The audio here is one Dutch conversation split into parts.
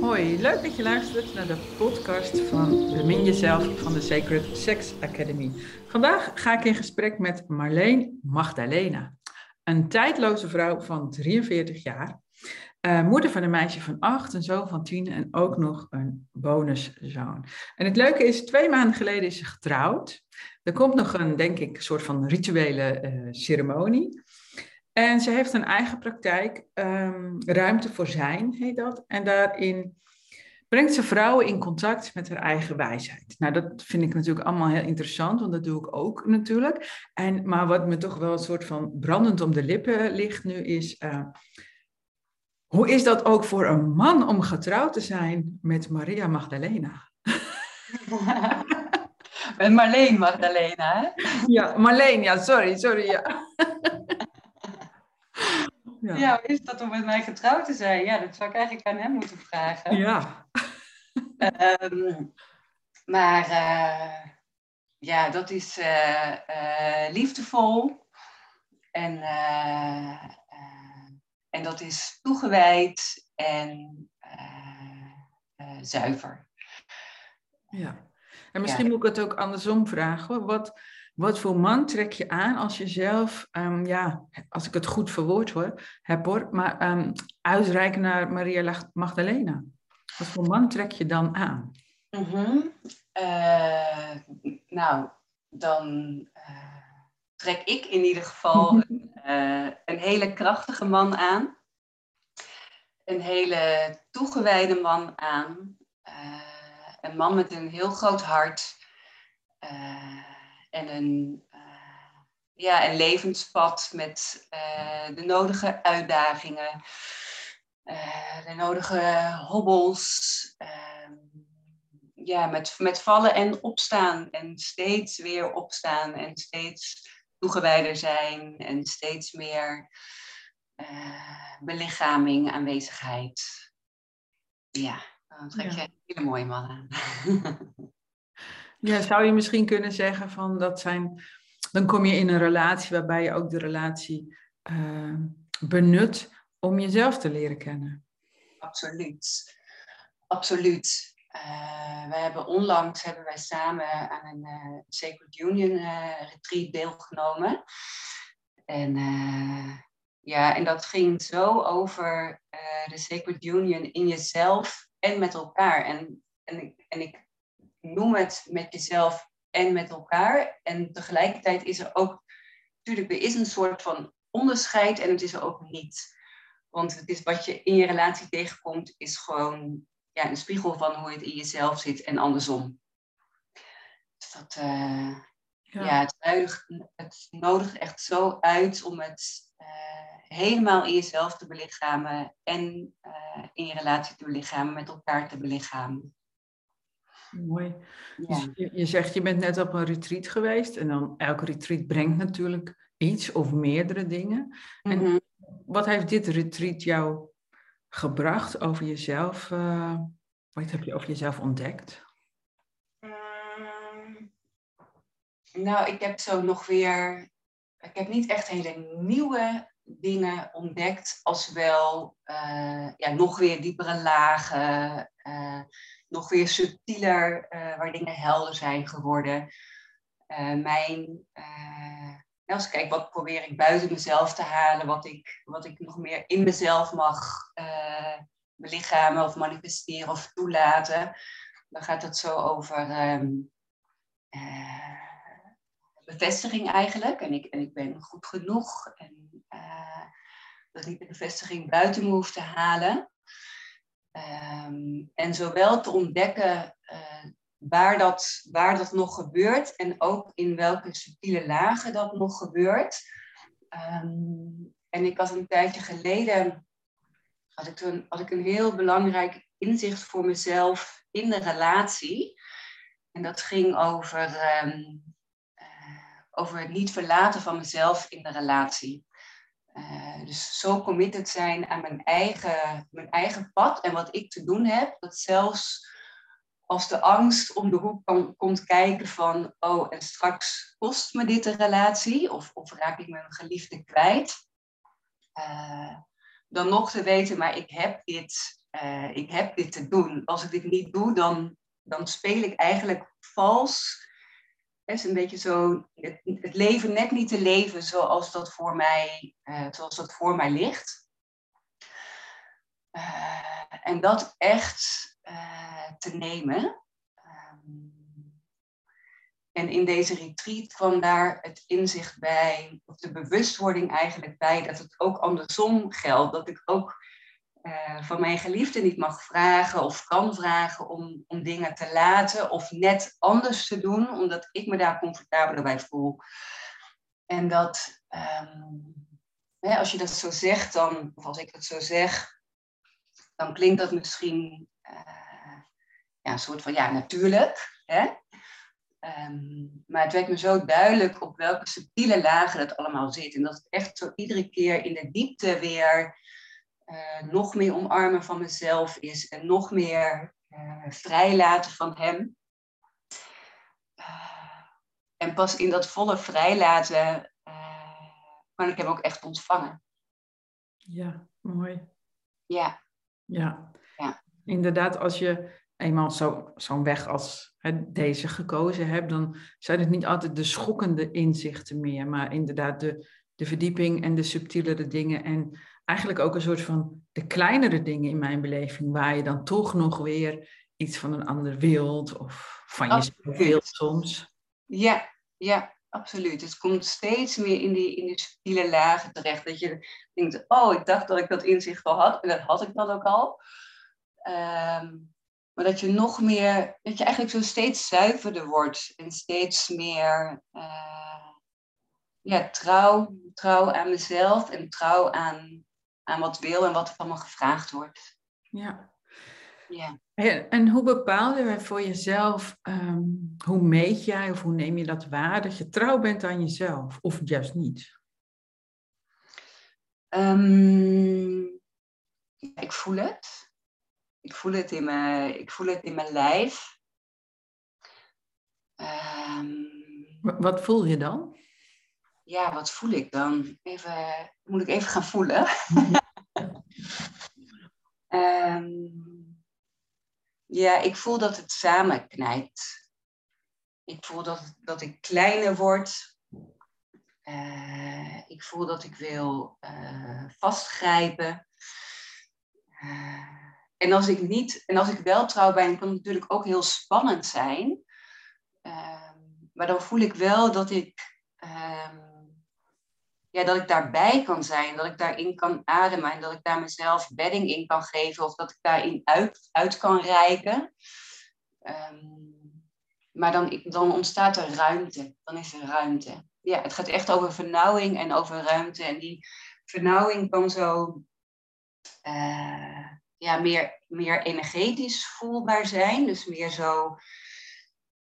Hoi, leuk dat je luistert naar de podcast van Bemin Jezelf van de Sacred Sex Academy. Vandaag ga ik in gesprek met Marleen Magdalena, een tijdloze vrouw van 43 jaar, uh, moeder van een meisje van 8, een zoon van 10 en ook nog een bonuszoon. En het leuke is, twee maanden geleden is ze getrouwd. Er komt nog een, denk ik, soort van rituele uh, ceremonie. En ze heeft een eigen praktijk, um, Ruimte voor Zijn heet dat. En daarin brengt ze vrouwen in contact met haar eigen wijsheid. Nou, dat vind ik natuurlijk allemaal heel interessant, want dat doe ik ook natuurlijk. En, maar wat me toch wel een soort van brandend om de lippen ligt nu is... Uh, hoe is dat ook voor een man om getrouwd te zijn met Maria Magdalena? met Marleen Magdalena, hè? Ja, Marleen, ja, sorry, sorry, ja. Ja. ja, hoe is dat om met mij getrouwd te zijn? Ja, dat zou ik eigenlijk aan hem moeten vragen. Ja. Um, maar uh, ja, dat is uh, uh, liefdevol. En, en dat is toegewijd en zuiver. Ja. En misschien ja. moet ik het ook andersom vragen. Wat, wat voor man trek je aan als je zelf, um, ja, als ik het goed verwoord hoor, heb hoor, maar um, uitreiken naar Maria Magdalena? Wat voor man trek je dan aan? Mm -hmm. uh, nou, dan uh, trek ik in ieder geval een, uh, een hele krachtige man aan. Een hele toegewijde man aan. een man met een heel groot hart en een, uh, ja, een levenspad met uh, de nodige uitdagingen, uh, de nodige hobbels. Ehm, ja, met, met vallen en opstaan en steeds weer opstaan en steeds toegewijder zijn en steeds meer belichaming, aanwezigheid. Ja, dan trek je ja. een hele mooie man aan. Ja, zou je misschien kunnen zeggen van dat zijn. Dan kom je in een relatie waarbij je ook de relatie uh, benut om jezelf te leren kennen. Absoluut. Absoluut. Uh, wij hebben onlangs hebben wij samen aan een uh, Sacred Union retreat deelgenomen. En ja, en dat ging zo over de Sacred Union in jezelf en met elkaar. En, en, en ik noem het met jezelf en met elkaar. En tegelijkertijd is er ook, natuurlijk, er is een soort van onderscheid en het is er ook niet. Want het is wat je in je relatie tegenkomt, is gewoon ja, een spiegel van hoe het in jezelf zit en andersom. Dus dat, uh, ja, ja het, nodigt, het nodigt echt zo uit om het uh, helemaal in jezelf te belichamen en uh, in je relatie te belichamen, met elkaar te belichamen. Mooi. Dus je, je, zegt, je bent net op een retreat geweest en dan elke retreat brengt natuurlijk iets of meerdere dingen. En Mhm. wat heeft dit retreat jou gebracht over jezelf? eh, wat heb je over jezelf ontdekt? Mm, nou, ik heb zo nog weer. Ik heb niet echt hele nieuwe dingen ontdekt, als wel eh, ja, nog weer diepere lagen, eh, nog weer subtieler, eh, waar dingen helder zijn geworden. Eh, mijn, eh, als ik kijk, wat probeer ik buiten mezelf te halen, wat ik, wat ik nog meer in mezelf mag uh, belichamen of manifesteren of toelaten, dan gaat het zo over uh, bevestiging eigenlijk. En ik, en ik ben goed genoeg. En uh, dat ik de bevestiging buiten me hoef te halen. Um, en zowel te ontdekken waar dat, waar dat nog gebeurt en ook in welke subtiele lagen dat nog gebeurt. Um, en ik had een tijdje geleden had ik, een, had ik een heel belangrijk inzicht voor mezelf in de relatie. En dat ging over, um, uh, over het niet verlaten van mezelf in de relatie. Uh, dus zo committed zijn aan mijn eigen, mijn eigen pad en wat ik te doen heb, dat zelfs als de angst om de hoek kan, komt kijken van, oh, en straks kost me dit een relatie, of, of raak ik mijn geliefde kwijt, uh, dan nog te weten, maar ik heb dit, eh, ik heb dit te doen. Als ik dit niet doe, dan, dan speel ik eigenlijk vals. Is een beetje zo, het, het leven net niet te leven zoals dat voor mij, uh, zoals dat voor mij ligt. Uh, en dat echt te nemen. Um, en in deze retreat kwam daar het inzicht bij, of de bewustwording eigenlijk bij, dat het ook andersom geldt. Dat ik ook uh, van mijn geliefde niet mag vragen of kan vragen om, om dingen te laten of net anders te doen, omdat ik me daar comfortabeler bij voel. En dat, um, hè, als je dat zo zegt, dan, of als ik dat zo zeg, dan klinkt dat misschien uh, ja, een soort van ja, natuurlijk. Hè? Ehm, maar het werd me zo duidelijk op welke subtiele lagen het allemaal zit. En dat het echt zo iedere keer in de diepte weer uh, nog meer omarmen van mezelf is. En nog meer uh, vrijlaten van hem. Uh, en pas in dat volle vrijlaten kan ik hem ook echt ontvangen. Ja, mooi. Ja. Ja. ja. Inderdaad, als je eenmaal zo'n zo weg als hè, deze gekozen hebt, dan zijn het niet altijd de schokkende inzichten meer, maar inderdaad de, de verdieping en de subtielere dingen. En eigenlijk ook een soort van de kleinere dingen in mijn beleving, waar je dan toch nog weer iets van een ander wilt of van jezelf wilt soms. Ja, ja, absoluut. Het komt steeds meer in die, in die subtiele lagen terecht. Dat je denkt, oh, ik dacht dat ik dat inzicht al had. En dat had ik dan ook al. Um, maar dat je nog meer, dat je eigenlijk zo steeds zuiverder wordt en steeds meer uh, ja, trouw, trouw aan mezelf en trouw aan, aan wat wil en wat er van me gevraagd wordt. Ja. ja. En hoe bepaal je voor jezelf, um, hoe meet jij of hoe neem je dat waar, dat je trouw bent aan jezelf of juist niet? Um, ik voel het. Ik voel het in mijn, ik voel het in mijn lijf. Um, wat voel je dan? Ja, wat voel ik dan? Even, moet ik even gaan voelen. um, ja, ik voel dat het samenknijpt. Ik voel dat, dat ik kleiner word. Uh, ik voel dat ik wil uh, vastgrijpen. Uh, en als ik niet, en als ik wel trouw ben, kan het natuurlijk ook heel spannend zijn. Ehm, maar dan voel ik wel dat ik, um, ja, dat ik daarbij kan zijn, dat ik daarin kan ademen en dat ik daar mezelf bedding in kan geven of dat ik daarin uit, uit kan reiken. Um, maar dan, dan ontstaat er ruimte. Dan is er ruimte. Ja, het gaat echt over vernauwing en over ruimte. En die vernauwing kan zo. Uh, ja, meer, meer energetisch voelbaar zijn. Dus meer zo,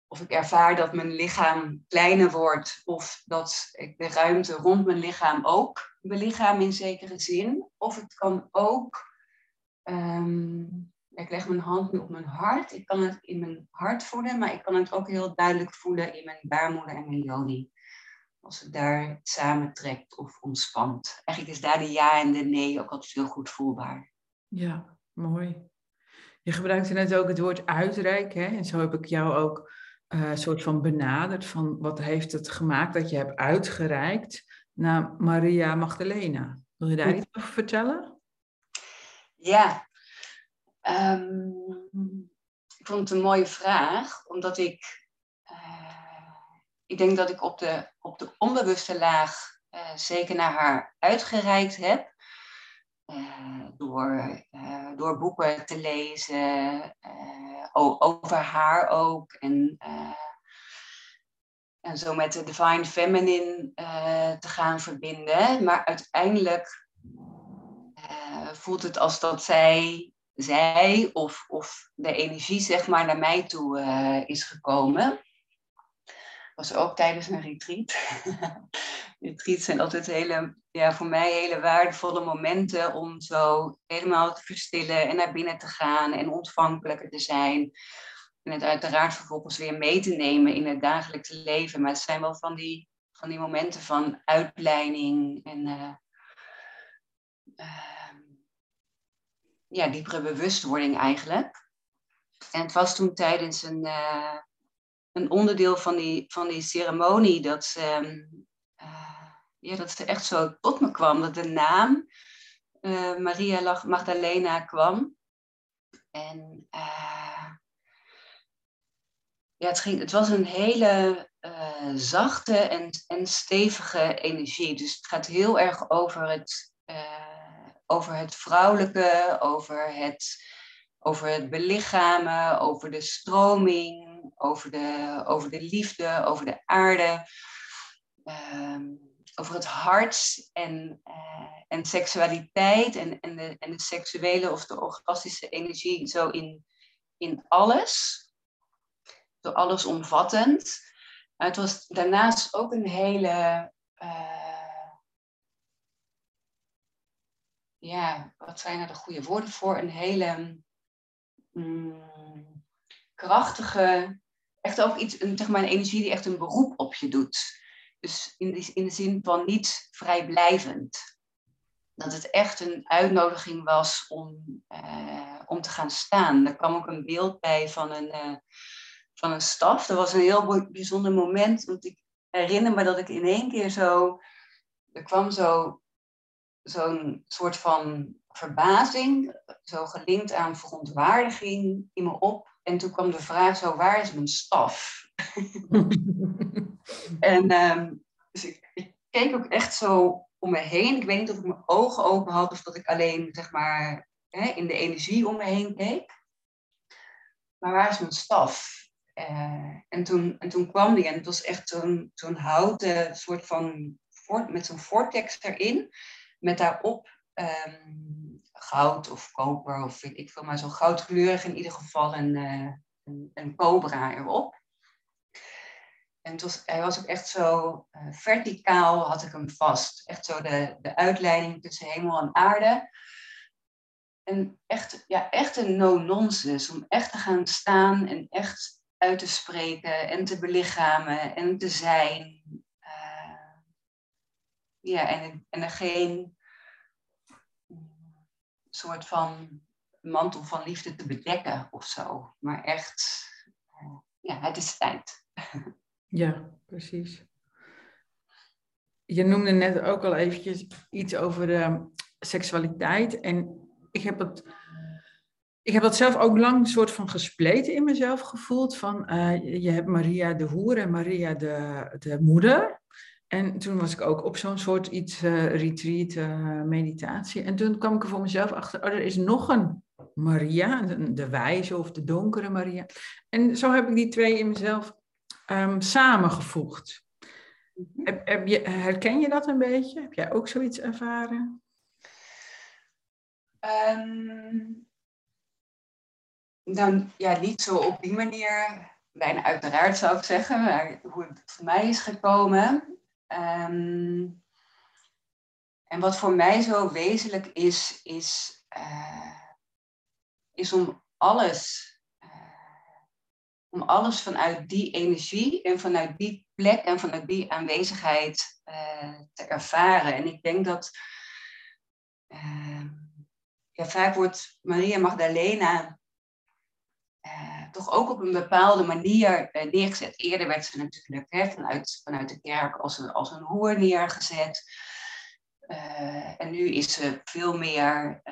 of ik ervaar dat mijn lichaam kleiner wordt, of dat ik de ruimte rond mijn lichaam ook belichaam in zekere zin. Of het kan ook, um, ik leg mijn hand nu op mijn hart, ik kan het in mijn hart voelen, maar ik kan het ook heel duidelijk voelen in mijn baarmoeder en mijn joni. Als het daar samentrekt of ontspant. Eigenlijk is daar de ja en de nee ook altijd heel goed voelbaar. Ja, Mooi. Je gebruikte net ook het woord uitreiken. Hè? En zo heb ik jou ook uh, soort van benaderd van wat heeft het gemaakt dat je hebt uitgereikt naar Maria Magdalena. Wil je daar iets over vertellen? Ja, um, ik vond het een mooie vraag, omdat ik, uh, ik denk dat ik op de, op de onbewuste laag uh, zeker naar haar uitgereikt heb. Uh, door, uh, door boeken te lezen, uh, over haar ook. En, en zo met de Divine Feminine te gaan verbinden. Maar uiteindelijk voelt het als dat zij, zij of, of de energie zeg maar naar mij toe is gekomen. Was ook tijdens een retreat. retreats zijn altijd hele, ja, voor mij hele waardevolle momenten om zo helemaal te verstillen en naar binnen te gaan en ontvankelijker te zijn. En het uiteraard vervolgens weer mee te nemen in het dagelijkse leven. Maar het zijn wel van die, van die momenten van uitleiding en uh, uh, ja, diepere bewustwording eigenlijk. En het was toen tijdens een, eh, een onderdeel van die, van die ceremonie dat ze, uh, ja, dat ze echt zo tot me kwam. Dat de naam uh, Maria Magdalena kwam. En ja, het, ging, het was een hele zachte en, en stevige energie. Dus het gaat heel erg over het, over het vrouwelijke, over het, over het belichamen, over de stroming, over de, over de liefde, over de aarde, ehm, over het hart en, uh, en seksualiteit en, en, de, en de seksuele of de orgastische energie zo in, in alles. Zo allesomvattend. Het was daarnaast ook een hele uh, ja, wat zijn er de goede woorden voor? Een hele mm, krachtige, echt ook iets, een, zeg maar een energie die echt een beroep op je doet. Dus in de, in de zin van niet vrijblijvend. Dat het echt een uitnodiging was om, uh, om te gaan staan. Daar kwam ook een beeld bij van een, uh, van een staf. Dat was een heel bijzonder moment. Want ik herinner me dat ik in één keer zo. Er kwam zo zo'n soort van verbazing, zo gelinkt aan verontwaardiging in me op. En toen kwam de vraag zo, waar is mijn staf? en ehm, dus ik, ik, keek ook echt zo om me heen. Ik weet niet of ik mijn ogen open had of dat ik alleen, zeg maar, hè, in de energie om me heen keek. Maar waar is mijn staf? Uh, en, toen, en toen kwam die en het was echt zo'n zo'n houten soort van, met zo'n vortex erin met daarop um, goud of koper of ik veel, maar zo goudkleurig in ieder geval een, uh, een, een, cobra erop. En het was, hij was ook echt zo uh, verticaal, had ik hem vast. Echt zo de, de uitleiding tussen hemel en aarde. En echt, ja, echt een no-nonsense, om echt te gaan staan en echt uit te spreken en te belichamen en te zijn. Uh, ja, en, en er geen soort van mantel van liefde te bedekken of zo. Maar echt, uh, ja, het is tijd. ja, precies. Je noemde net ook al eventjes iets over de seksualiteit. En ik heb het, ik heb dat zelf ook lang een soort van gespleten in mezelf gevoeld. Van, uh, je hebt Maria de hoer en Maria de, de moeder. En toen was ik ook op zo'n soort iets, uh, retreat, uh, meditatie. En toen kwam ik er voor mezelf achter, oh, er is nog een Maria, de wijze of de donkere Maria. En zo heb ik die twee in mezelf um, samengevoegd. Mhm. Heb, heb je, herken je dat een beetje? Heb jij ook zoiets ervaren? Um, nou ja, niet zo op die manier. Bijna uiteraard zou ik zeggen, maar hoe het voor mij is gekomen. Um, en wat voor mij zo wezenlijk is, is, uh, is om alles, uh, om alles vanuit die energie en vanuit die plek en vanuit die aanwezigheid uh, te ervaren. En ik denk dat ehm, ja, vaak wordt Maria Magdalena toch ook op een bepaalde manier uh, neergezet. Eerder werd ze natuurlijk hè, vanuit, vanuit de kerk als een, als een hoer neergezet. Uh, en nu is ze veel meer,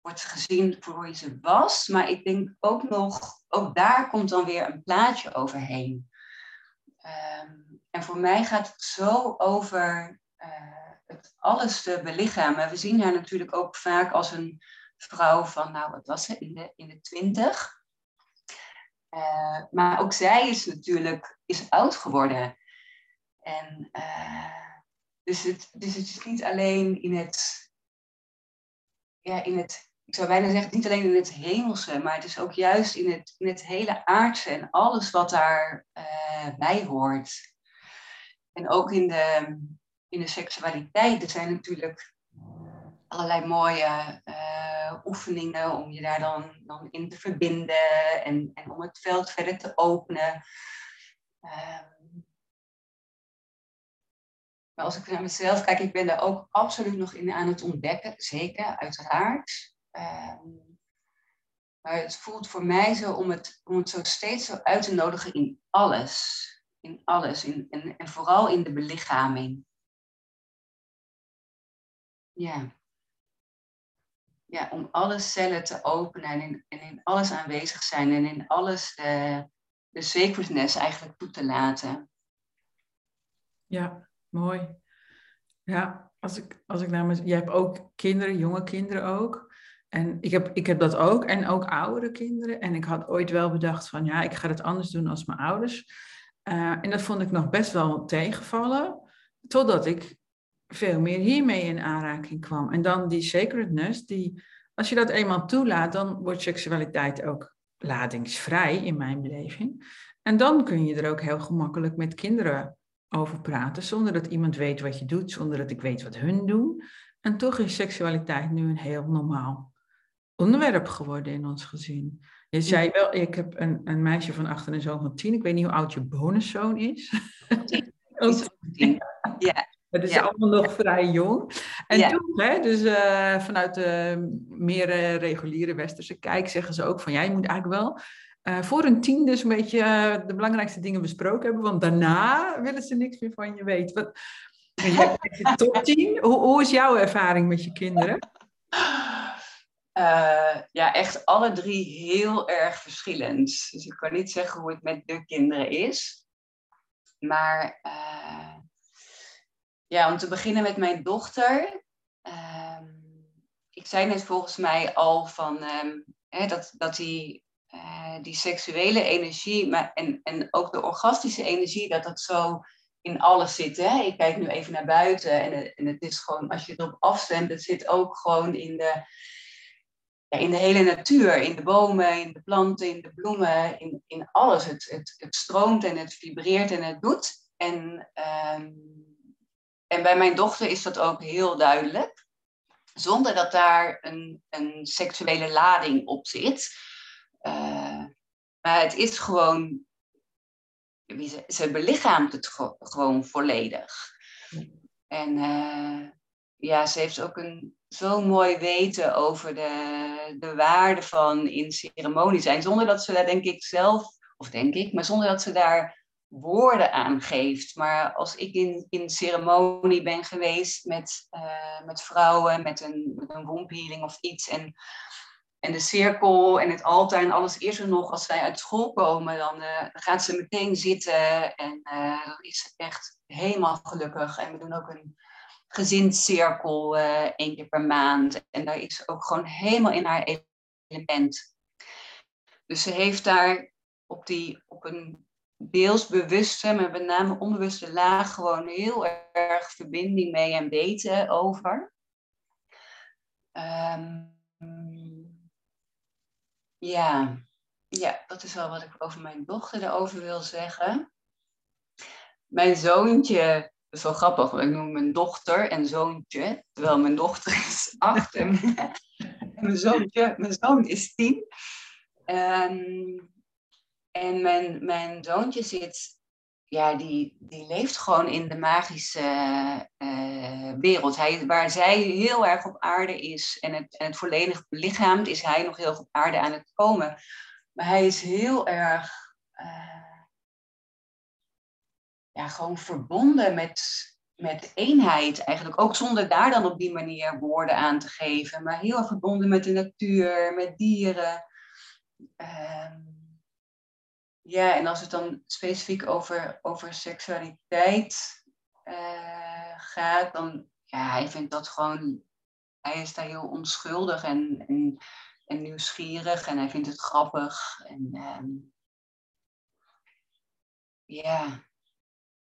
wordt gezien voor wie ze was. Maar ik denk ook nog, ook daar komt dan weer een plaatje overheen. Ehm, en voor mij gaat het zo over het alles te belichamen. We zien haar natuurlijk ook vaak als een vrouw van, nou wat was ze, in de, in de twintig. Uh, maar ook zij is natuurlijk is oud geworden. En uh, dus, het, dus het is niet alleen in het, ja, in het, ik zou bijna zeggen, niet alleen in het hemelse, maar het is ook juist in het, het hele aardse en alles wat daar uh, bij hoort. En ook in de, in de seksualiteit, er zijn natuurlijk allerlei mooie oefeningen om je daar dan, dan in te verbinden en, en om het veld verder te openen. Um, maar als ik naar mezelf kijk, ik ben daar ook absoluut nog in aan het ontdekken, zeker, uiteraard. Ehm, maar het voelt voor mij zo om het, om het zo steeds zo uit te nodigen in alles. In alles. In, en, en vooral in de belichaming. Ja. Ja, om alle cellen te openen en in, en in alles aanwezig zijn en in alles de, de sacredness eigenlijk toe te laten. Ja, mooi. Ja, als ik, als ik mijn... Jij hebt ook kinderen, jonge kinderen ook. En ik heb, ik heb dat ook. En ook oudere kinderen. En ik had ooit wel bedacht van... Ja, ik ga het anders doen als mijn ouders. Uh, en dat vond ik nog best wel tegenvallen. Totdat ik veel meer hiermee in aanraking kwam. En dan die sacredness, die, als je dat eenmaal toelaat, dan wordt seksualiteit ook ladingsvrij in mijn beleving. En dan kun je er ook heel gemakkelijk met kinderen over praten, zonder dat iemand weet wat je doet, zonder dat ik weet wat hun doen. En toch is seksualiteit nu een heel normaal onderwerp geworden in ons gezin. Je zei wel, ik heb een, een meisje van acht en een zoon van tien. Ik weet niet hoe oud je bonuszoon is. Tien. Ja. Het is allemaal nog vrij jong. En toen, hè, dus uh, vanuit de meer uh, reguliere westerse kijk, zeggen ze ook van ja, je moet eigenlijk wel uh, voor een tien dus een beetje de belangrijkste dingen besproken hebben, want daarna willen ze niks meer van je weten. Wat, je hebt top 10. Hoe, hoe is jouw ervaring met je kinderen? ja, echt alle drie heel erg verschillend. Dus ik kan niet zeggen hoe het met de kinderen is. Maar ja, om te beginnen met mijn dochter. Ehm, ik zei net volgens mij al van ehm, hè, dat, dat die, uh, die seksuele energie maar, en, en ook de orgastische energie, dat dat zo in alles zit. Hè? Ik kijk nu even naar buiten en, en het is gewoon, als je erop afstemt, het zit ook gewoon in de, ja, in de hele natuur, in de bomen, in de planten, in de bloemen, in, in alles. Het, het, het stroomt en het vibreert en het doet. En um, en bij mijn dochter is dat ook heel duidelijk. Zonder dat daar een, een seksuele lading op zit. Uh, maar het is gewoon. Ze, belichaamt het gewoon volledig. En uh, ja, ze heeft ook een zo mooi weten over de, de waarde van in ceremonie zijn. Zonder dat ze daar, denk ik, zelf, of denk ik, maar zonder dat ze daar woorden aangeeft. Maar als ik in, in ceremonie ben geweest met, uh, met vrouwen, met een, met een wombehealing of iets. En, en de cirkel en het altaar en alles is er nog. Als zij uit school komen, dan, dan gaat ze meteen zitten. En uh, is echt helemaal gelukkig. En we doen ook een gezinscirkel één keer per maand. En daar is ze ook gewoon helemaal in haar element. Dus ze heeft daar op, die, op een deels bewuste, maar met name onbewuste laag gewoon heel erg verbinding mee en weten over. Um, ja. ja, dat is wel wat ik over mijn dochter erover wil zeggen. Mijn zoontje, dat is wel grappig, want ik noem mijn dochter en zoontje, terwijl mijn dochter is acht en mijn, zoontje, mijn zoon is tien. Um, en mijn, mijn zoontje zit, ja, die, die leeft gewoon in de magische uh, wereld. Hij, waar zij heel erg op aarde is en het, en het volledig belichaamt, is hij nog heel veel op aarde aan het komen. Maar hij is heel erg, uh, ja, gewoon verbonden met, met eenheid eigenlijk. Ook zonder daar dan op die manier woorden aan te geven. Maar heel erg verbonden met de natuur, met dieren. Uh, ja, en als het dan specifiek over, over seksualiteit uh, gaat, dan ja, hij vindt dat gewoon, hij is daar heel onschuldig en, en, nieuwsgierig en hij vindt het grappig. En um, ja,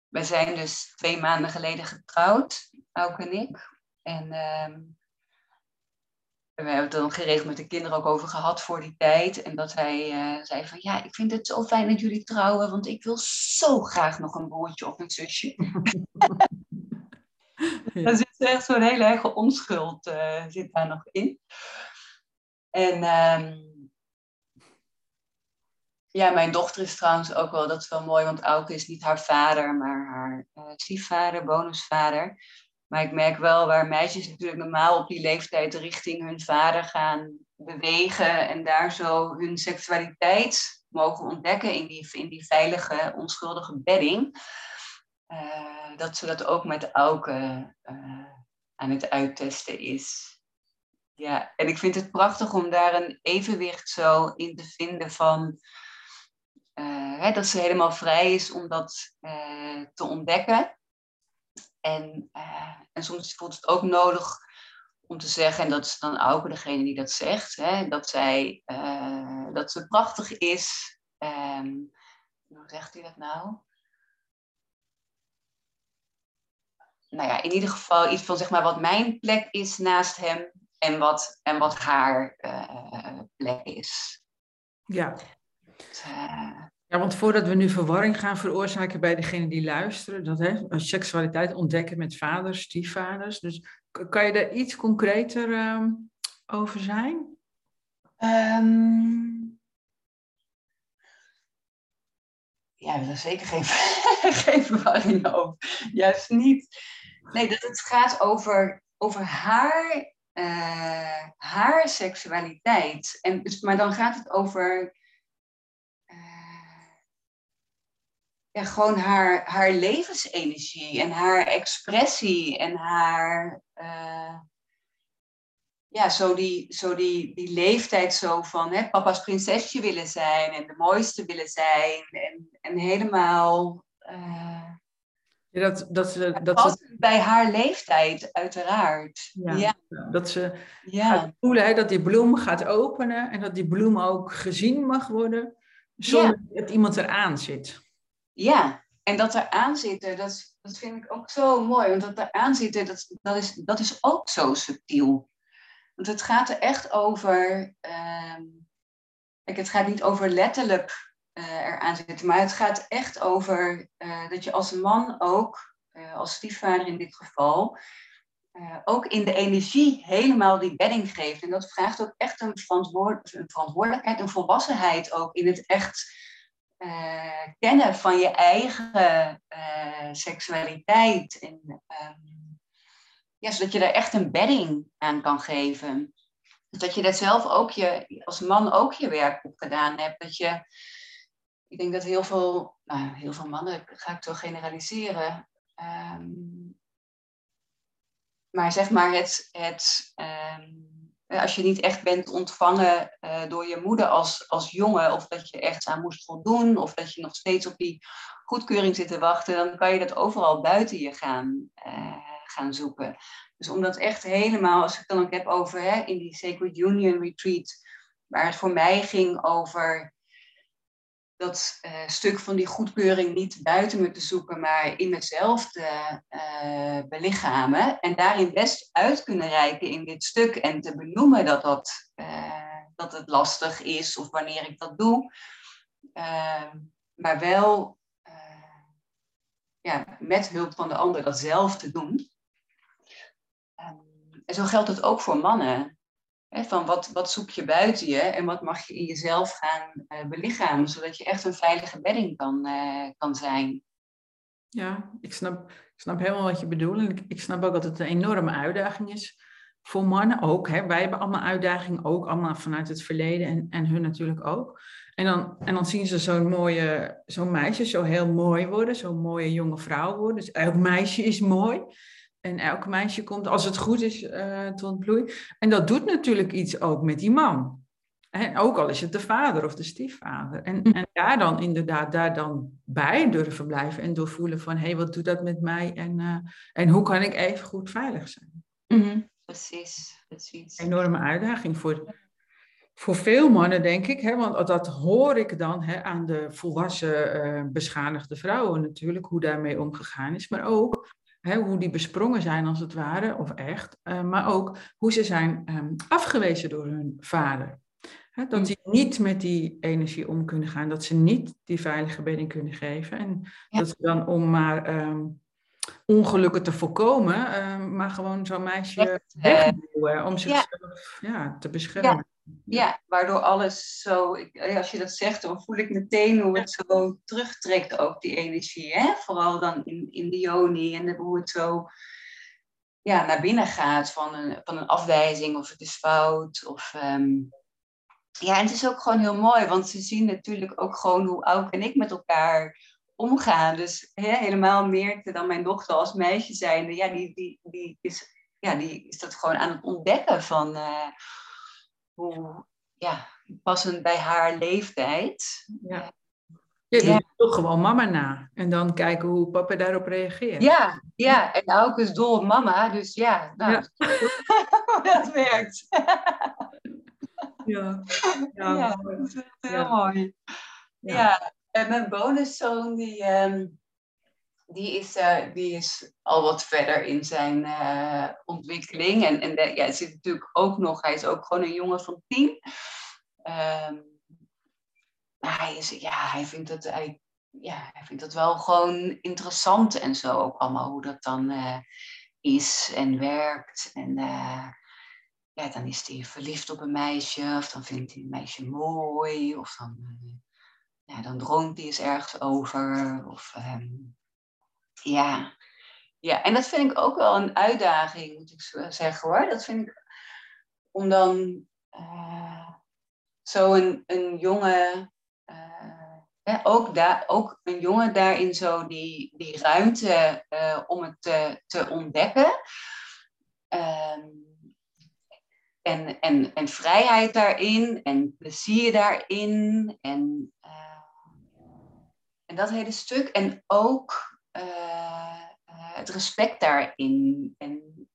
we zijn dus twee maanden geleden getrouwd, Auke en ik. En um, we hebben het dan geregeld met de kinderen ook over gehad voor die tijd. En dat hij uh, zei van ja, ik vind het zo fijn dat jullie trouwen, want ik wil zo graag nog een broertje of een zusje. ja. Dan zit echt zo'n hele erge onschuld uh, zit daar nog in. En um, ja, mijn dochter is trouwens ook wel, dat is wel mooi, want Auke is niet haar vader, maar haar uh, stiefvader, bonusvader. Maar ik merk wel waar meisjes natuurlijk normaal op die leeftijd richting hun vader gaan bewegen en daar zo hun seksualiteit mogen ontdekken in die, in die veilige, onschuldige bedding. Uh, dat ze dat ook met Auke uh, aan het uittesten is. Ja, en ik vind het prachtig om daar een evenwicht zo in te vinden van hè, dat ze helemaal vrij is om dat te ontdekken. En, en soms voelt het ook nodig om te zeggen, en dat is dan ook degene die dat zegt, hè, dat, zij, uh, dat ze prachtig is. Um, hoe zegt hij dat nou? Nou ja, in ieder geval iets van zeg maar wat mijn plek is naast hem en wat, en wat haar uh, plek is. Ja. Uh, ja, want voordat we nu verwarring gaan veroorzaken bij degene die luisteren, dat hè, seksualiteit ontdekken met vaders, stiefvaders. Dus kan je daar iets concreter uh, over zijn? Um, ja, daar zeker geen, geen verwarring over. Juist niet. Nee, dat het gaat over, over haar, uh, haar seksualiteit. En, dus, maar dan gaat het over ja, gewoon haar, haar levensenergie en haar expressie en haar, uh, ja, zo die, zo die, die leeftijd zo van hè, papa's prinsesje willen zijn en de mooiste willen zijn en, en helemaal. Uh, ja, dat, dat ze, dat ze... bij haar leeftijd, uiteraard. Ja, ja. Dat ze ja. voelen hè, dat die bloem gaat openen en dat die bloem ook gezien mag worden, zonder dat iemand eraan zit. Ja, en dat er aan zitten, dat, dat vind ik ook zo mooi. Want dat er aan zitten, dat, dat, is, dat is ook zo subtiel. Want het gaat er echt over. Kijk, het gaat niet over letterlijk uh, eraan zitten, maar het gaat echt over dat je als man ook, als stiefvader in dit geval, ook in de energie helemaal die bedding geeft. En dat vraagt ook echt een, een verantwoordelijkheid, een volwassenheid ook in het echt uh, kennen van je eigen uh, seksualiteit. En, um, ja, zodat je daar echt een bedding aan kan geven. Dat je dat zelf ook je, als man ook je werk op gedaan hebt. Dat je, ik denk dat heel veel, nou, heel veel mannen, ga ik toch generaliseren. Um, maar zeg maar het, het um, als je niet echt bent ontvangen uh, door je moeder als, als jongen, of dat je echt aan moest voldoen, of dat je nog steeds op die goedkeuring zit te wachten, dan kan je dat overal buiten je gaan, uh, gaan zoeken. Dus om dat echt helemaal, als ik dan ook heb over hè, in die Sacred Union Retreat, waar het voor mij ging over dat uh, stuk van die goedkeuring niet buiten me te zoeken, maar in mezelf te uh, belichamen. En daarin best uit kunnen reiken in dit stuk en te benoemen dat, dat, uh, dat het lastig is of wanneer ik dat doe. Ehm, maar wel ja, met hulp van de ander dat zelf te doen. Ehm, en zo geldt het ook voor mannen van wat, wat zoek je buiten je en wat mag je in jezelf gaan uh, belichamen, zodat je echt een veilige bedding kan, uh, kan zijn. Ja, ik snap, ik snap helemaal wat je bedoelt. En ik, ik snap ook dat het een enorme uitdaging is voor mannen ook. Hè. Wij hebben allemaal uitdagingen, ook allemaal vanuit het verleden en, en hun natuurlijk ook. En dan, en dan zien ze zo'n mooie, zo'n meisje zo heel mooi worden, zo'n mooie jonge vrouw worden. Dus elk meisje is mooi. En elk meisje komt, als het goed is, uh, tot bloei. En dat doet natuurlijk iets ook met die man. En ook al is het de vader of de stiefvader. En, hm. en daar dan inderdaad, daar dan bij durven blijven en doorvoelen van, hé, hey, wat doet dat met mij? En, uh, en hoe kan ik even goed veilig zijn? Mm-hmm. Precies, precies. Enorme uitdaging voor, voor veel mannen, denk ik. Hè? Want dat hoor ik dan hè, aan de volwassen uh, beschadigde vrouwen natuurlijk, hoe daarmee omgegaan is. Maar ook hoe die besprongen zijn als het ware, of echt, uh, maar ook hoe ze zijn um, afgewezen door hun vader. He, dat die niet met die energie om kunnen gaan, dat ze niet die veilige bedding kunnen geven. En dat ze dan om maar um, ongelukken te voorkomen, um, maar gewoon zo'n meisje wegduwen om zichzelf ja. ja te beschermen. Ja, waardoor alles zo, eh, als je dat zegt, dan voel ik meteen hoe het zo terugtrekt ook, die energie. Hè? Vooral dan in, in de joni en hoe het zo ja, naar binnen gaat van een, van een afwijzing of het is fout. Of, ehm, ja, en het is ook gewoon heel mooi, want ze zien natuurlijk ook gewoon hoe Auke en ik met elkaar omgaan. Dus hè, helemaal meer dan mijn dochter als meisje zijnde, ja, die, die, die, is, ja, die is dat gewoon aan het ontdekken van uh, hoe ja, passend bij haar leeftijd. Ja. Je doet toch gewoon mama na. En dan kijken hoe papa daarop reageert. Ja, ja. en ook is dol mama. Dus ja, nou, ja. dat werkt. ja, ja, ja dat is heel mooi. Ja. en mijn bonuszoon, die, um, die, is, uh, die is al wat verder in zijn uh, ontwikkeling. En, en ja, hij zit natuurlijk ook nog, hij is ook gewoon een jongen van tien. Um, hij, is, ja, hij, vindt het, hij, ja, hij vindt het wel gewoon interessant en zo ook allemaal hoe dat dan uh, is en werkt. En ja, dan is hij verliefd op een meisje of dan vindt hij een meisje mooi of dan, ja, dan droomt hij eens ergens over. Of, um, ja. ja, en dat vind ik ook wel een uitdaging, moet ik zeggen hoor. Dat vind ik om dan zo een, een jonge ook, daar, ook een jongen daarin zo die, die ruimte uh, om het te, te ontdekken. Um, en, en, en vrijheid daarin en plezier daarin. En, uh, en dat hele stuk. En ook uh, het respect daarin. En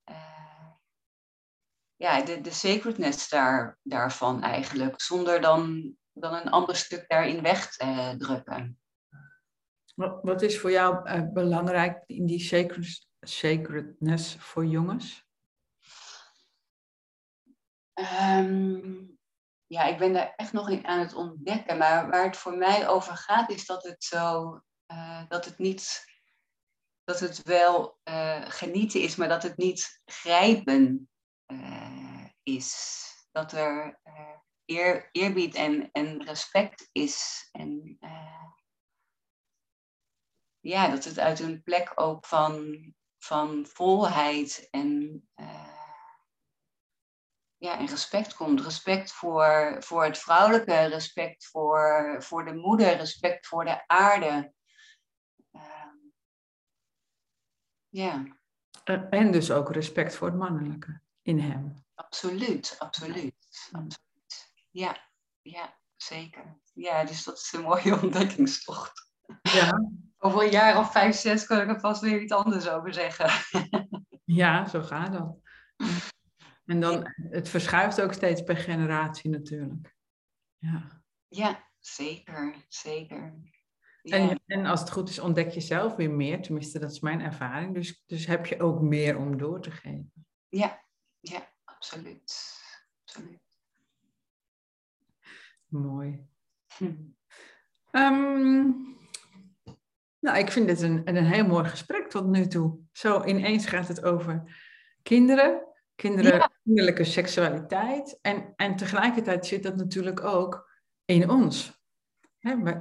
ja, de, de sacredness daar, daarvan eigenlijk. Zonder dan dan een ander stuk daarin wegdrukken. Wat, wat is voor jou belangrijk in die sacred, sacredness voor jongens? Um, ja, ik ben daar echt nog in aan het ontdekken. Maar waar het voor mij over gaat, is dat het zo, uh, dat het niet, dat het wel uh, genieten is, maar dat het niet grijpen is. Dat er eer, eerbied en, en respect is. En ja, dat het uit een plek ook van, van volheid en, ja, en respect komt. Respect voor, voor het vrouwelijke, respect voor, voor de moeder, respect voor de aarde. Uh, ja. En dus ook respect voor het mannelijke in hem. Absoluut, absoluut. absoluut. Ja, ja, zeker. Ja, dus dat is een mooie ontdekkingstocht. Ja. Over een jaar of vijf, zes kan ik er vast weer iets anders over zeggen. Ja, zo gaat dat. En dan, het verschuift ook steeds per generatie natuurlijk. Ja, ja zeker, zeker. Ja. En, en als het goed is, ontdek je zelf weer meer. Tenminste, dat is mijn ervaring. Dus, dus heb je ook meer om door te geven. Ja, ja, absoluut. absoluut. Mooi. Hm. nou, ik vind dit een, een heel mooi gesprek tot nu toe. Zo ineens gaat het over kinderen, kinderen, kinderlijke seksualiteit. En, en tegelijkertijd zit dat natuurlijk ook in ons.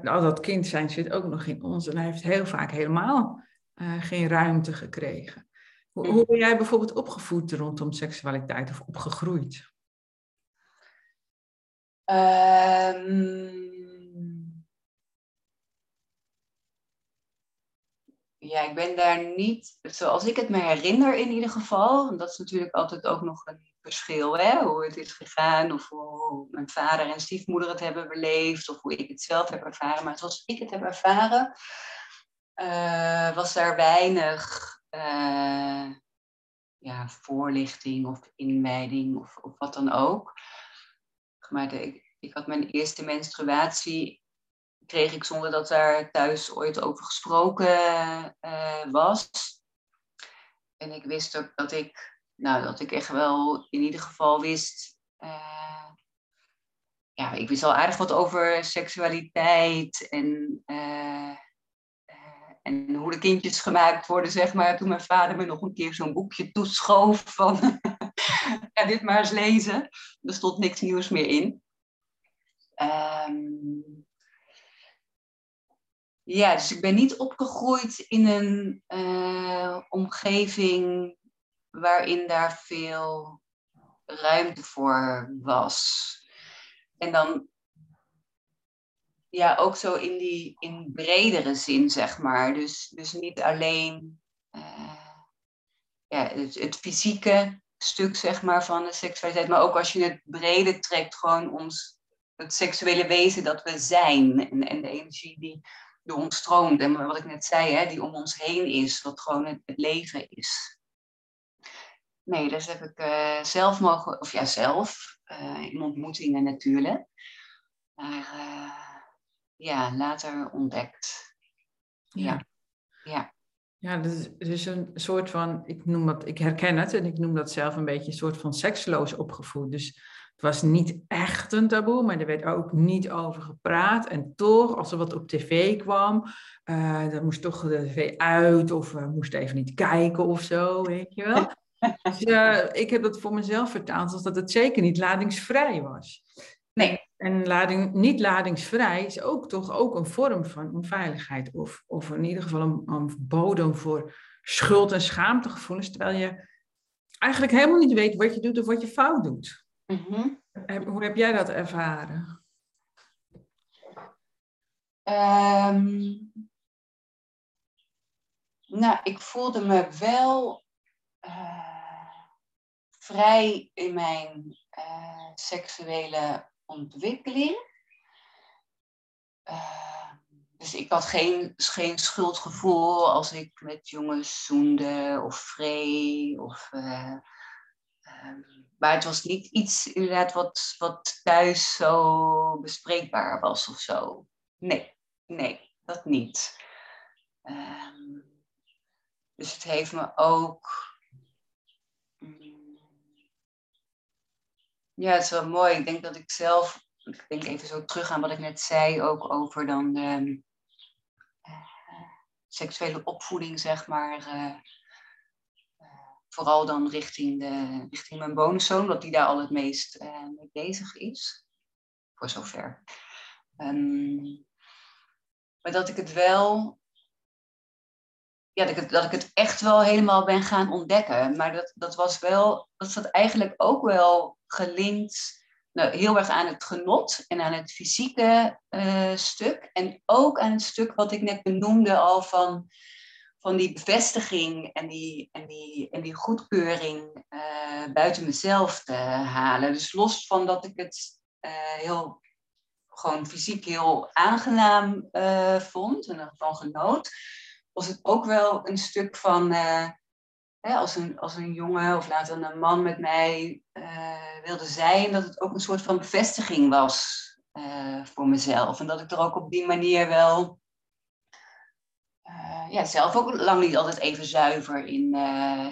Al dat kind zijn zit ook nog in ons. En hij heeft heel vaak helemaal uh, geen ruimte gekregen. Hoe, hoe ben jij bijvoorbeeld opgevoed rondom seksualiteit of opgegroeid? Um, ja, ik ben daar niet, zoals ik het me herinner in ieder geval, dat is natuurlijk altijd ook nog een verschil, hè? hoe het is gegaan, of hoe mijn vader en stiefmoeder het hebben beleefd, of hoe ik het zelf heb ervaren. Maar zoals ik het heb ervaren, uh, was daar weinig uh, ja, voorlichting of inleiding of, of wat dan ook maar de, ik had mijn eerste menstruatie, kreeg ik zonder dat daar thuis ooit over gesproken uh, was. En ik wist ook dat ik, nou, dat ik echt wel in ieder geval wist. Uh, ja, ik wist al aardig wat over seksualiteit en, uh, en hoe de kindjes gemaakt worden, zeg maar. Toen mijn vader me nog een keer zo'n boekje toeschoof van ja, dit maar eens lezen. Er stond niks nieuws meer in. Um, ja, dus ik ben niet opgegroeid in een omgeving waarin daar veel ruimte voor was. En dan ja, ook zo in die in bredere zin, zeg maar. Dus, dus niet alleen uh, ja, het, het, fysieke stuk, zeg maar, van de seksualiteit, maar ook als je het breder trekt, gewoon ons, het seksuele wezen dat we zijn en, en de energie die door ons stroomt. En wat ik net zei, hè, die om ons heen is, wat gewoon het leven is. Nee, dat heb ik uh, zelf mogen, of ja, zelf, uh, in ontmoetingen natuurlijk. Maar ja, later ontdekt. Ja. Ja. Ja, dus, dus een soort van, ik noem dat, ik herken het en ik noem dat zelf een beetje een soort van seksloos opgevoed. Dus het was niet echt een taboe, maar er werd ook niet over gepraat. En toch, als er wat op tv kwam, dan moest toch de tv uit of we moesten even niet kijken of zo, weet je wel. Dus uh, ik heb dat voor mezelf vertaald als dat het zeker niet ladingsvrij was. Nee. En lading, niet ladingsvrij is ook toch ook een vorm van onveiligheid. Of, of in ieder geval een, een bodem voor schuld- en schaamtegevoelens. Terwijl je eigenlijk helemaal niet weet wat je doet of wat je fout doet. Mm Hoe heb jij dat ervaren? Um, nou, ik voelde me wel vrij in mijn uh, seksuele ontwikkeling. Uh, dus ik had geen, geen schuldgevoel als ik met jongens zoende of vree. Of, uh, um, maar het was niet iets inderdaad wat, wat thuis zo bespreekbaar was of zo. Nee, nee, dat niet. Um, dus het heeft me ook Ja, het is wel mooi. Ik denk dat ik zelf, ik denk even zo terug aan wat ik net zei, ook over dan de uh, seksuele opvoeding, zeg maar. Uh, vooral dan richting, de, richting mijn bonuszoon, dat die daar al het meest mee bezig is. Voor zover. Um, maar dat ik het wel ja, dat ik, het, dat ik het echt wel helemaal ben gaan ontdekken. Maar dat, dat was wel, dat zat eigenlijk ook wel gelinkt nou, heel erg aan het genot en aan het fysieke uh, stuk. En ook aan het stuk wat ik net benoemde al van, van die bevestiging en die, en die, en die goedkeuring uh, buiten mezelf te halen. Dus los van dat ik het uh, heel gewoon fysiek heel aangenaam vond en ervan genoot was het ook wel een stuk van, uh, hè, als, een, als een jongen of later een man met mij uh, wilde zijn, dat het ook een soort van bevestiging was uh, voor mezelf. En dat ik er ook op die manier wel ja, zelf ook lang niet altijd even zuiver in,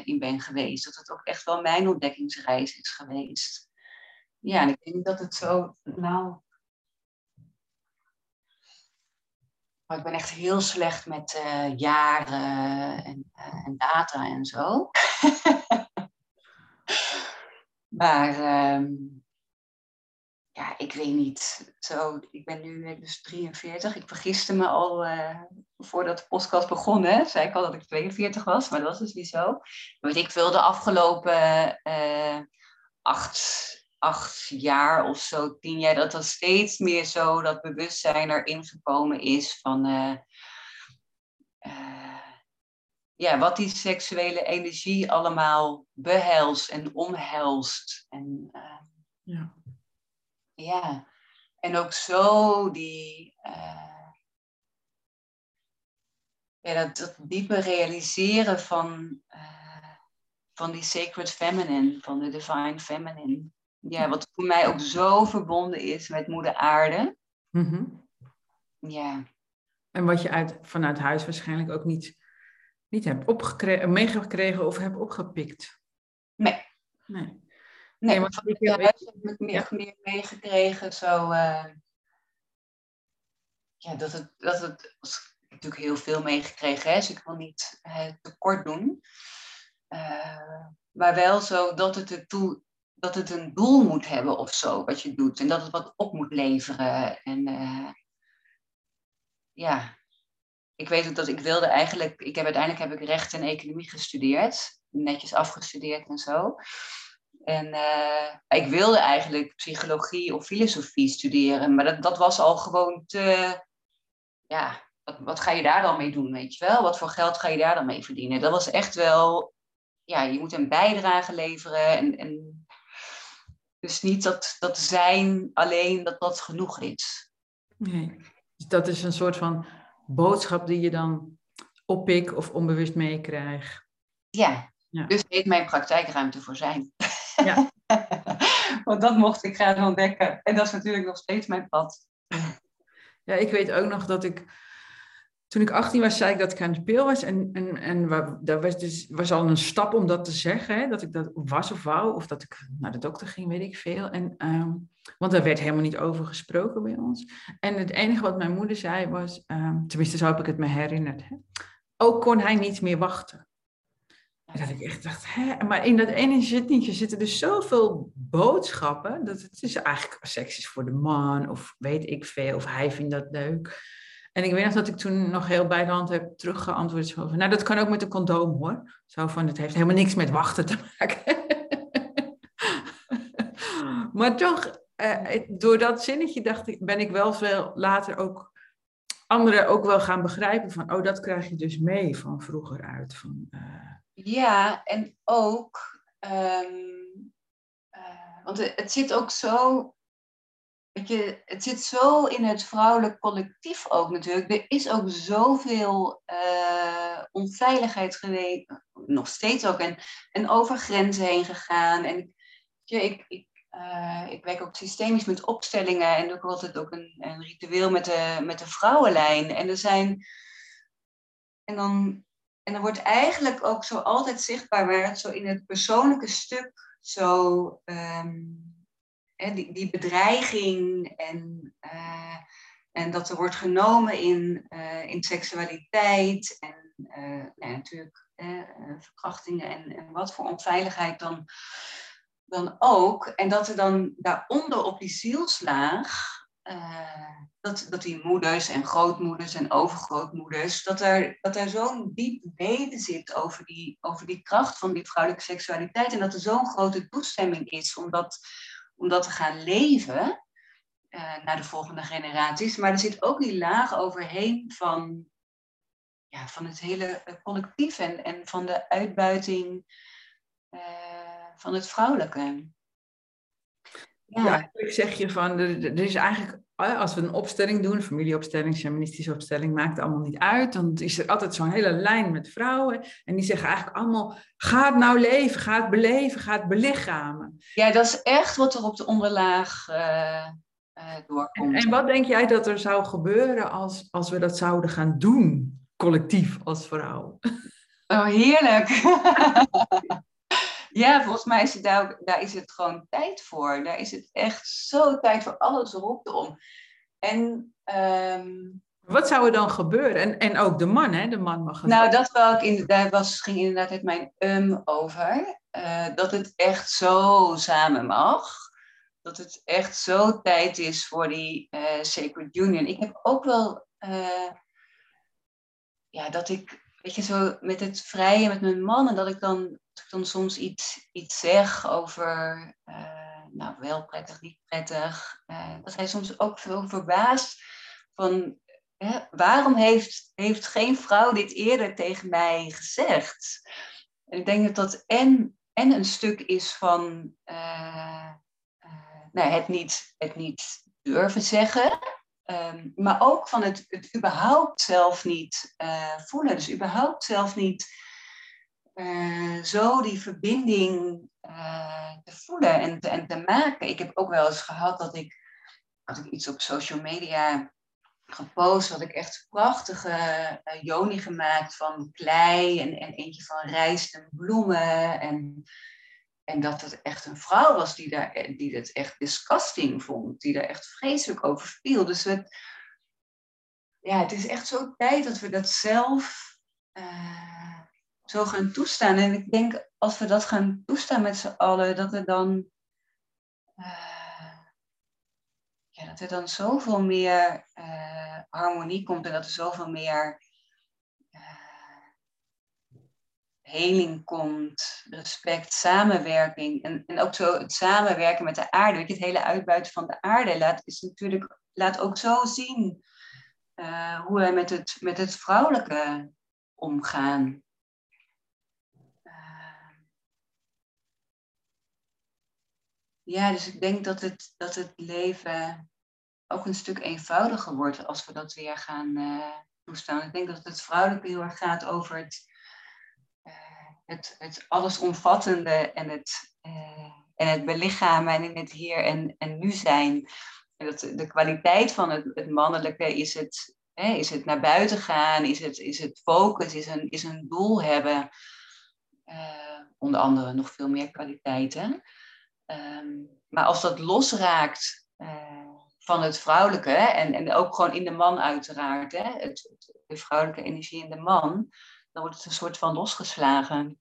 in ben geweest. Dat het ook echt wel mijn ontdekkingsreis is geweest. Ja, en ik denk dat het zo, nou, Maar ik ben echt heel slecht met uh, jaren en, uh, en, data en zo. maar uh, ja, ik weet niet. Zo, ik ben nu dus 43. Ik vergiste me al voordat de podcast begon. Hè, zei ik al dat ik 42 was, maar dat was dus niet zo. Weet ik veel, de afgelopen acht acht jaar of zo, tien jaar, dat er steeds meer zo dat bewustzijn erin gekomen is van uh, uh, ja, wat die seksuele energie allemaal behelst en omhelst. En, uh, ja. ja, en ook zo die, ja, dat, dat diepe realiseren van, van die sacred feminine, van de divine feminine. Ja, wat voor mij ook zo verbonden is met moeder aarde. Mm Ja. En wat je uit, vanuit huis waarschijnlijk ook niet, niet hebt opgekregen, meegekregen of hebt opgepikt. Nee. Nee. Nee, want ik heb, huis heb ik meer, meer meegekregen. Zo, uh, ja, dat het, dat het natuurlijk heel veel meegekregen, dus ik wil niet uh, tekort doen. Uh, maar wel zo dat het ertoe dat het een doel moet hebben of zo, wat je doet. En dat het wat op moet leveren. En uh, ja, ik weet ook dat ik wilde eigenlijk, ik heb uiteindelijk heb ik recht en economie gestudeerd, netjes afgestudeerd en zo. En uh, ik wilde eigenlijk psychologie of filosofie studeren, maar dat, dat was al gewoon te, ja, wat, wat ga je daar dan mee doen, weet je wel? Wat voor geld ga je daar dan mee verdienen? Dat was echt wel, ja, je moet een bijdrage leveren en, en dus niet dat, dat zijn alleen dat dat genoeg is. Nee, dus dat is een soort van boodschap die je dan oppik of onbewust meekrijgt. Ja. ja, dus heet mijn praktijkruimte voor zijn. Ja. Want dat mocht ik gaan ontdekken. En dat is natuurlijk nog steeds mijn pad. Ja, ik weet ook nog dat ik toen ik 18 was, zei ik dat ik aan de pil was. En, en, en dat was, dus, was al een stap om dat te zeggen. Hè, dat ik dat was of wou. Of dat ik naar de dokter ging, weet ik veel. En, um, want daar werd helemaal niet over gesproken bij ons. En het enige wat mijn moeder zei was... Um, tenminste, zo heb ik het me herinnerd. Hè, ook kon hij niet meer wachten. En dat ik echt dacht, hè? Maar in dat ene zinnetje zitten dus zoveel boodschappen. Dat het is eigenlijk seks is voor de man. Of weet ik veel. Of hij vindt dat leuk. En ik weet nog dat ik toen nog heel bij de hand heb teruggeantwoord. Van, nou, dat kan ook met een condoom hoor. Zo van, het heeft helemaal niks met wachten te maken. maar toch, eh, door dat zinnetje dacht ik, ben ik wel veel later ook anderen ook wel gaan begrijpen van, oh, dat krijg je dus mee van vroeger uit. Van, uh... Ja, en ook, um, uh, want het, zit ook zo Het zit zo in het vrouwelijk collectief ook natuurlijk. Er is ook zoveel uh, onveiligheid geweest, nog steeds ook, en, en over grenzen heen gegaan. En je, ik, ik, uh, ik werk ook systemisch met opstellingen en ook altijd ook een, een ritueel met de, met de vrouwenlijn. En er zijn. En dan, en wordt eigenlijk ook zo altijd zichtbaar waar het zo in het persoonlijke stuk zo. Um, die, die bedreiging en, uh, en dat er wordt genomen in, uh, in seksualiteit en nou, natuurlijk verkrachtingen en, en, wat voor onveiligheid dan, dan ook. En dat er dan daaronder op die zielslaag, dat, dat die moeders en grootmoeders en overgrootmoeders, dat er, dat er zo'n diep weten zit over die, over die kracht van die vrouwelijke seksualiteit en dat er zo'n grote toestemming is om dat om dat te gaan leven uh, naar de volgende generaties. Maar er zit ook die laag overheen van, ja, van het hele eh, collectief en, en van de uitbuiting uh, van het vrouwelijke. Ja, eigenlijk zeg je van, er, er is eigenlijk als we een opstelling doen, familieopstelling, shamanistische opstelling, maakt het allemaal niet uit. Dan is er altijd zo'n hele lijn met vrouwen. En die zeggen eigenlijk allemaal, ga het nou leven, ga het beleven, ga het belichamen. Ja, dat is echt wat er op de onderlaag uh, doorkomt. En, en, wat denk jij dat er zou gebeuren als, als we dat zouden gaan doen, collectief als vrouw? Oh, heerlijk. Ja, volgens mij is het daar, daar is het gewoon tijd voor. Daar is het echt zo tijd voor alles erop om. En, um... Wat zou er dan gebeuren? En, en ook de man, hè? De man mag. Nou, dat wel ik in, daar was, ging inderdaad het mijn um over. Uh, dat het echt zo samen mag. Dat het echt zo tijd is voor die uh, Sacred Union. Ik heb ook wel. Uh, ja, dat ik weet je, zo met het vrije met mijn man en dat ik dan, dat dan soms iets, iets zeg over, uh, nou wel prettig, niet prettig, uh, dat hij soms ook veel verbaasd van, hè, waarom heeft, heeft geen vrouw dit eerder tegen mij gezegd? En ik denk dat dat en, en een stuk is van uh, nou, het, niet, het niet durven zeggen, Um, maar ook van het, het überhaupt zelf niet voelen. Dus überhaupt zelf niet uh, zo die verbinding uh, te voelen en te, en te maken. Ik heb ook wel eens gehad dat ik, had ik iets op social media gepost, had ik echt prachtige joni gemaakt van klei en, en eentje van rijst en bloemen. En en dat het echt een vrouw was die, daar, die het echt disgusting vond, die daar echt vreselijk over viel. Dus het, ja, het is echt zo tijd dat we dat zelf uh, zo gaan toestaan. En ik denk, als we dat gaan toestaan met z'n allen, dat er dan, uh, ja, dat er dan zoveel meer uh, harmonie komt en dat er zoveel meer heling komt, respect, samenwerking. En, en ook zo het samenwerken met de aarde. Weet je, het hele uitbuiten van de aarde laat, is natuurlijk, laat ook zo zien hoe wij met het, met het vrouwelijke omgaan. Ja, dus ik denk dat het, dat het leven ook een stuk eenvoudiger wordt als we dat weer gaan uh, toestaan. Ik denk dat het vrouwelijke heel erg gaat over het, het, het allesomvattende en het, en het belichamen en in het hier en, en nu zijn dat de kwaliteit van het, het mannelijke is het, hè, is het naar buiten gaan, is het, is het focus, is een, is een doel hebben. Onder andere nog veel meer kwaliteiten. Um, maar als dat losraakt uh, van het vrouwelijke, en, en ook gewoon in de man uiteraard, hè, het, de vrouwelijke energie in de man, dan wordt het een soort van losgeslagen.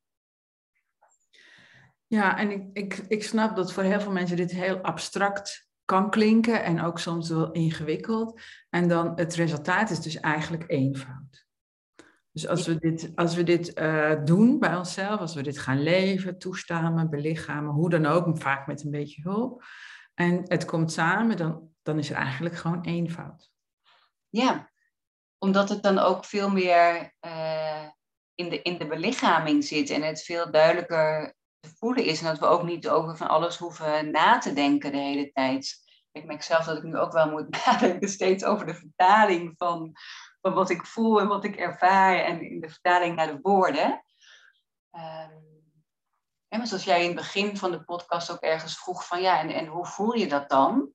Ja, en ik, ik, ik snap dat voor heel veel mensen dit heel abstract kan klinken en ook soms wel ingewikkeld. En dan het resultaat is dus eigenlijk eenvoud. Dus als we dit, als we dit uh, doen bij onszelf, als we dit gaan leven, toestaan, belichamen, hoe dan ook, vaak met een beetje hulp, en het komt samen, dan, dan is er eigenlijk gewoon eenvoud. Ja, omdat het dan ook veel meer uh, in, de, in de belichaming zit en het veel duidelijker te voelen is. En dat we ook niet over van alles hoeven na te denken de hele tijd. Ik merk zelf dat ik nu ook wel moet nadenken steeds over de vertaling van, van wat ik voel en wat ik ervaar. En in de vertaling naar de woorden. Um, maar zoals jij in het begin van de podcast ook ergens vroeg van ja, en, en hoe voel je dat dan?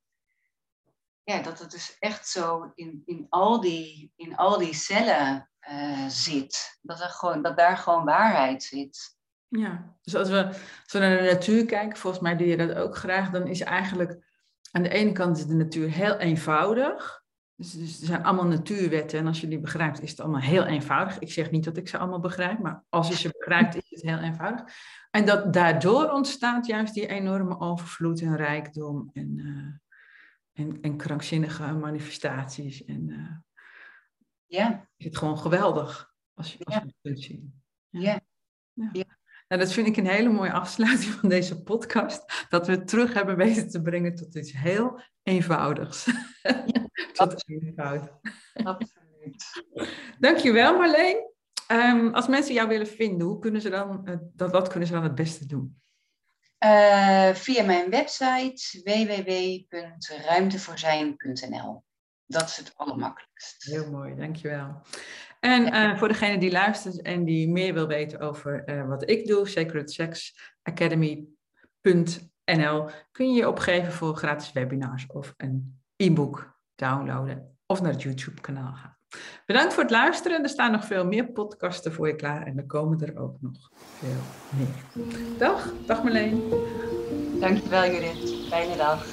Ja, dat het dus echt zo in, in, al, die, in al die cellen uh, zit. Dat, er gewoon, dat daar gewoon waarheid zit. Ja, dus als we, we naar de natuur kijken, volgens mij doe je dat ook graag, dan is eigenlijk aan de ene kant is de natuur heel eenvoudig. Dus, dus, er zijn allemaal natuurwetten en als je die begrijpt is het allemaal heel eenvoudig. Ik zeg niet dat ik ze allemaal begrijp, maar als je ze begrijpt is het heel eenvoudig. En dat daardoor ontstaat juist die enorme overvloed en rijkdom en, uh, en, en, krankzinnige manifestaties. En uh, ja. is het gewoon geweldig als je, als je het kunt zien. ja. ja. ja. Nou, dat vind ik een hele mooie afsluiting van deze podcast. Dat we het terug hebben weten te brengen tot iets heel eenvoudigs. Ja, tot eenvoud. Absoluut. Dankjewel Marleen. Um, als mensen jou willen vinden, hoe kunnen ze dan, uh, dat, wat kunnen ze dan het beste doen? Uh, via mijn website www.ruimtevoorzijn.nl. Dat is het allermakkelijkst. Heel mooi, dankjewel. En uh, voor degene die luistert en die meer wil weten over uh, wat ik doe, Sacred Sex Academy.nl, kun je je opgeven voor gratis webinars of een e-book downloaden of naar het YouTube kanaal gaan. Bedankt voor het luisteren. Er staan nog veel meer podcasten voor je klaar en er komen er ook nog veel meer. Dag, dag Marleen. Dankjewel Judith. Fijne dag.